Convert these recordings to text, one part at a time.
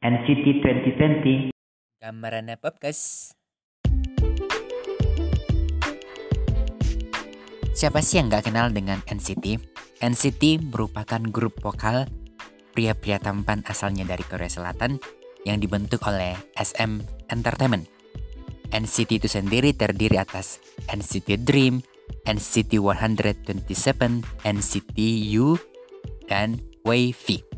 NCT 2020. Gambarannya podcast. Siapa sih yang nggak kenal dengan NCT? NCT merupakan grup vokal pria-pria tampan asalnya dari Korea Selatan yang dibentuk oleh SM Entertainment. NCT itu sendiri terdiri atas NCT Dream, NCT 127, NCT U, dan WayV.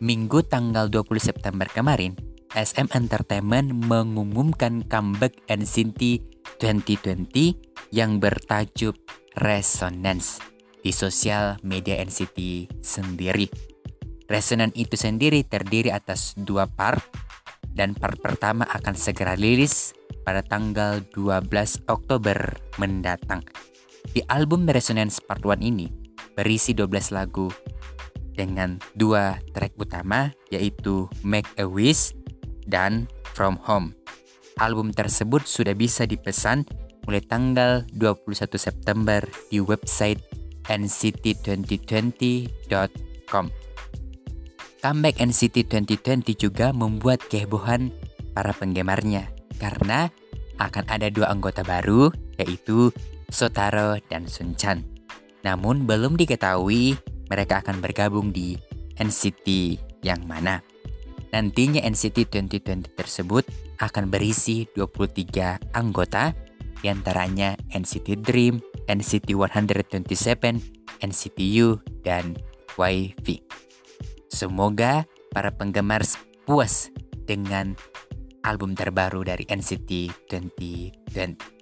Minggu tanggal 20 September kemarin, SM Entertainment mengumumkan comeback NCT 2020 yang bertajuk Resonance di sosial media NCT sendiri. Resonance itu sendiri terdiri atas dua part dan part pertama akan segera rilis pada tanggal 12 Oktober mendatang. Di album Resonance Part 1 ini berisi 12 lagu dengan dua track utama yaitu Make a Wish dan From Home. Album tersebut sudah bisa dipesan mulai tanggal 21 September di website nct2020.com. Comeback NCT 2020 juga membuat kehebohan para penggemarnya karena akan ada dua anggota baru yaitu Sotaro dan Sunchan. Namun belum diketahui mereka akan bergabung di NCT yang mana. Nantinya NCT 2020 tersebut akan berisi 23 anggota, di antaranya NCT Dream, NCT 127, NCT U, dan YV. Semoga para penggemar puas dengan album terbaru dari NCT 2020.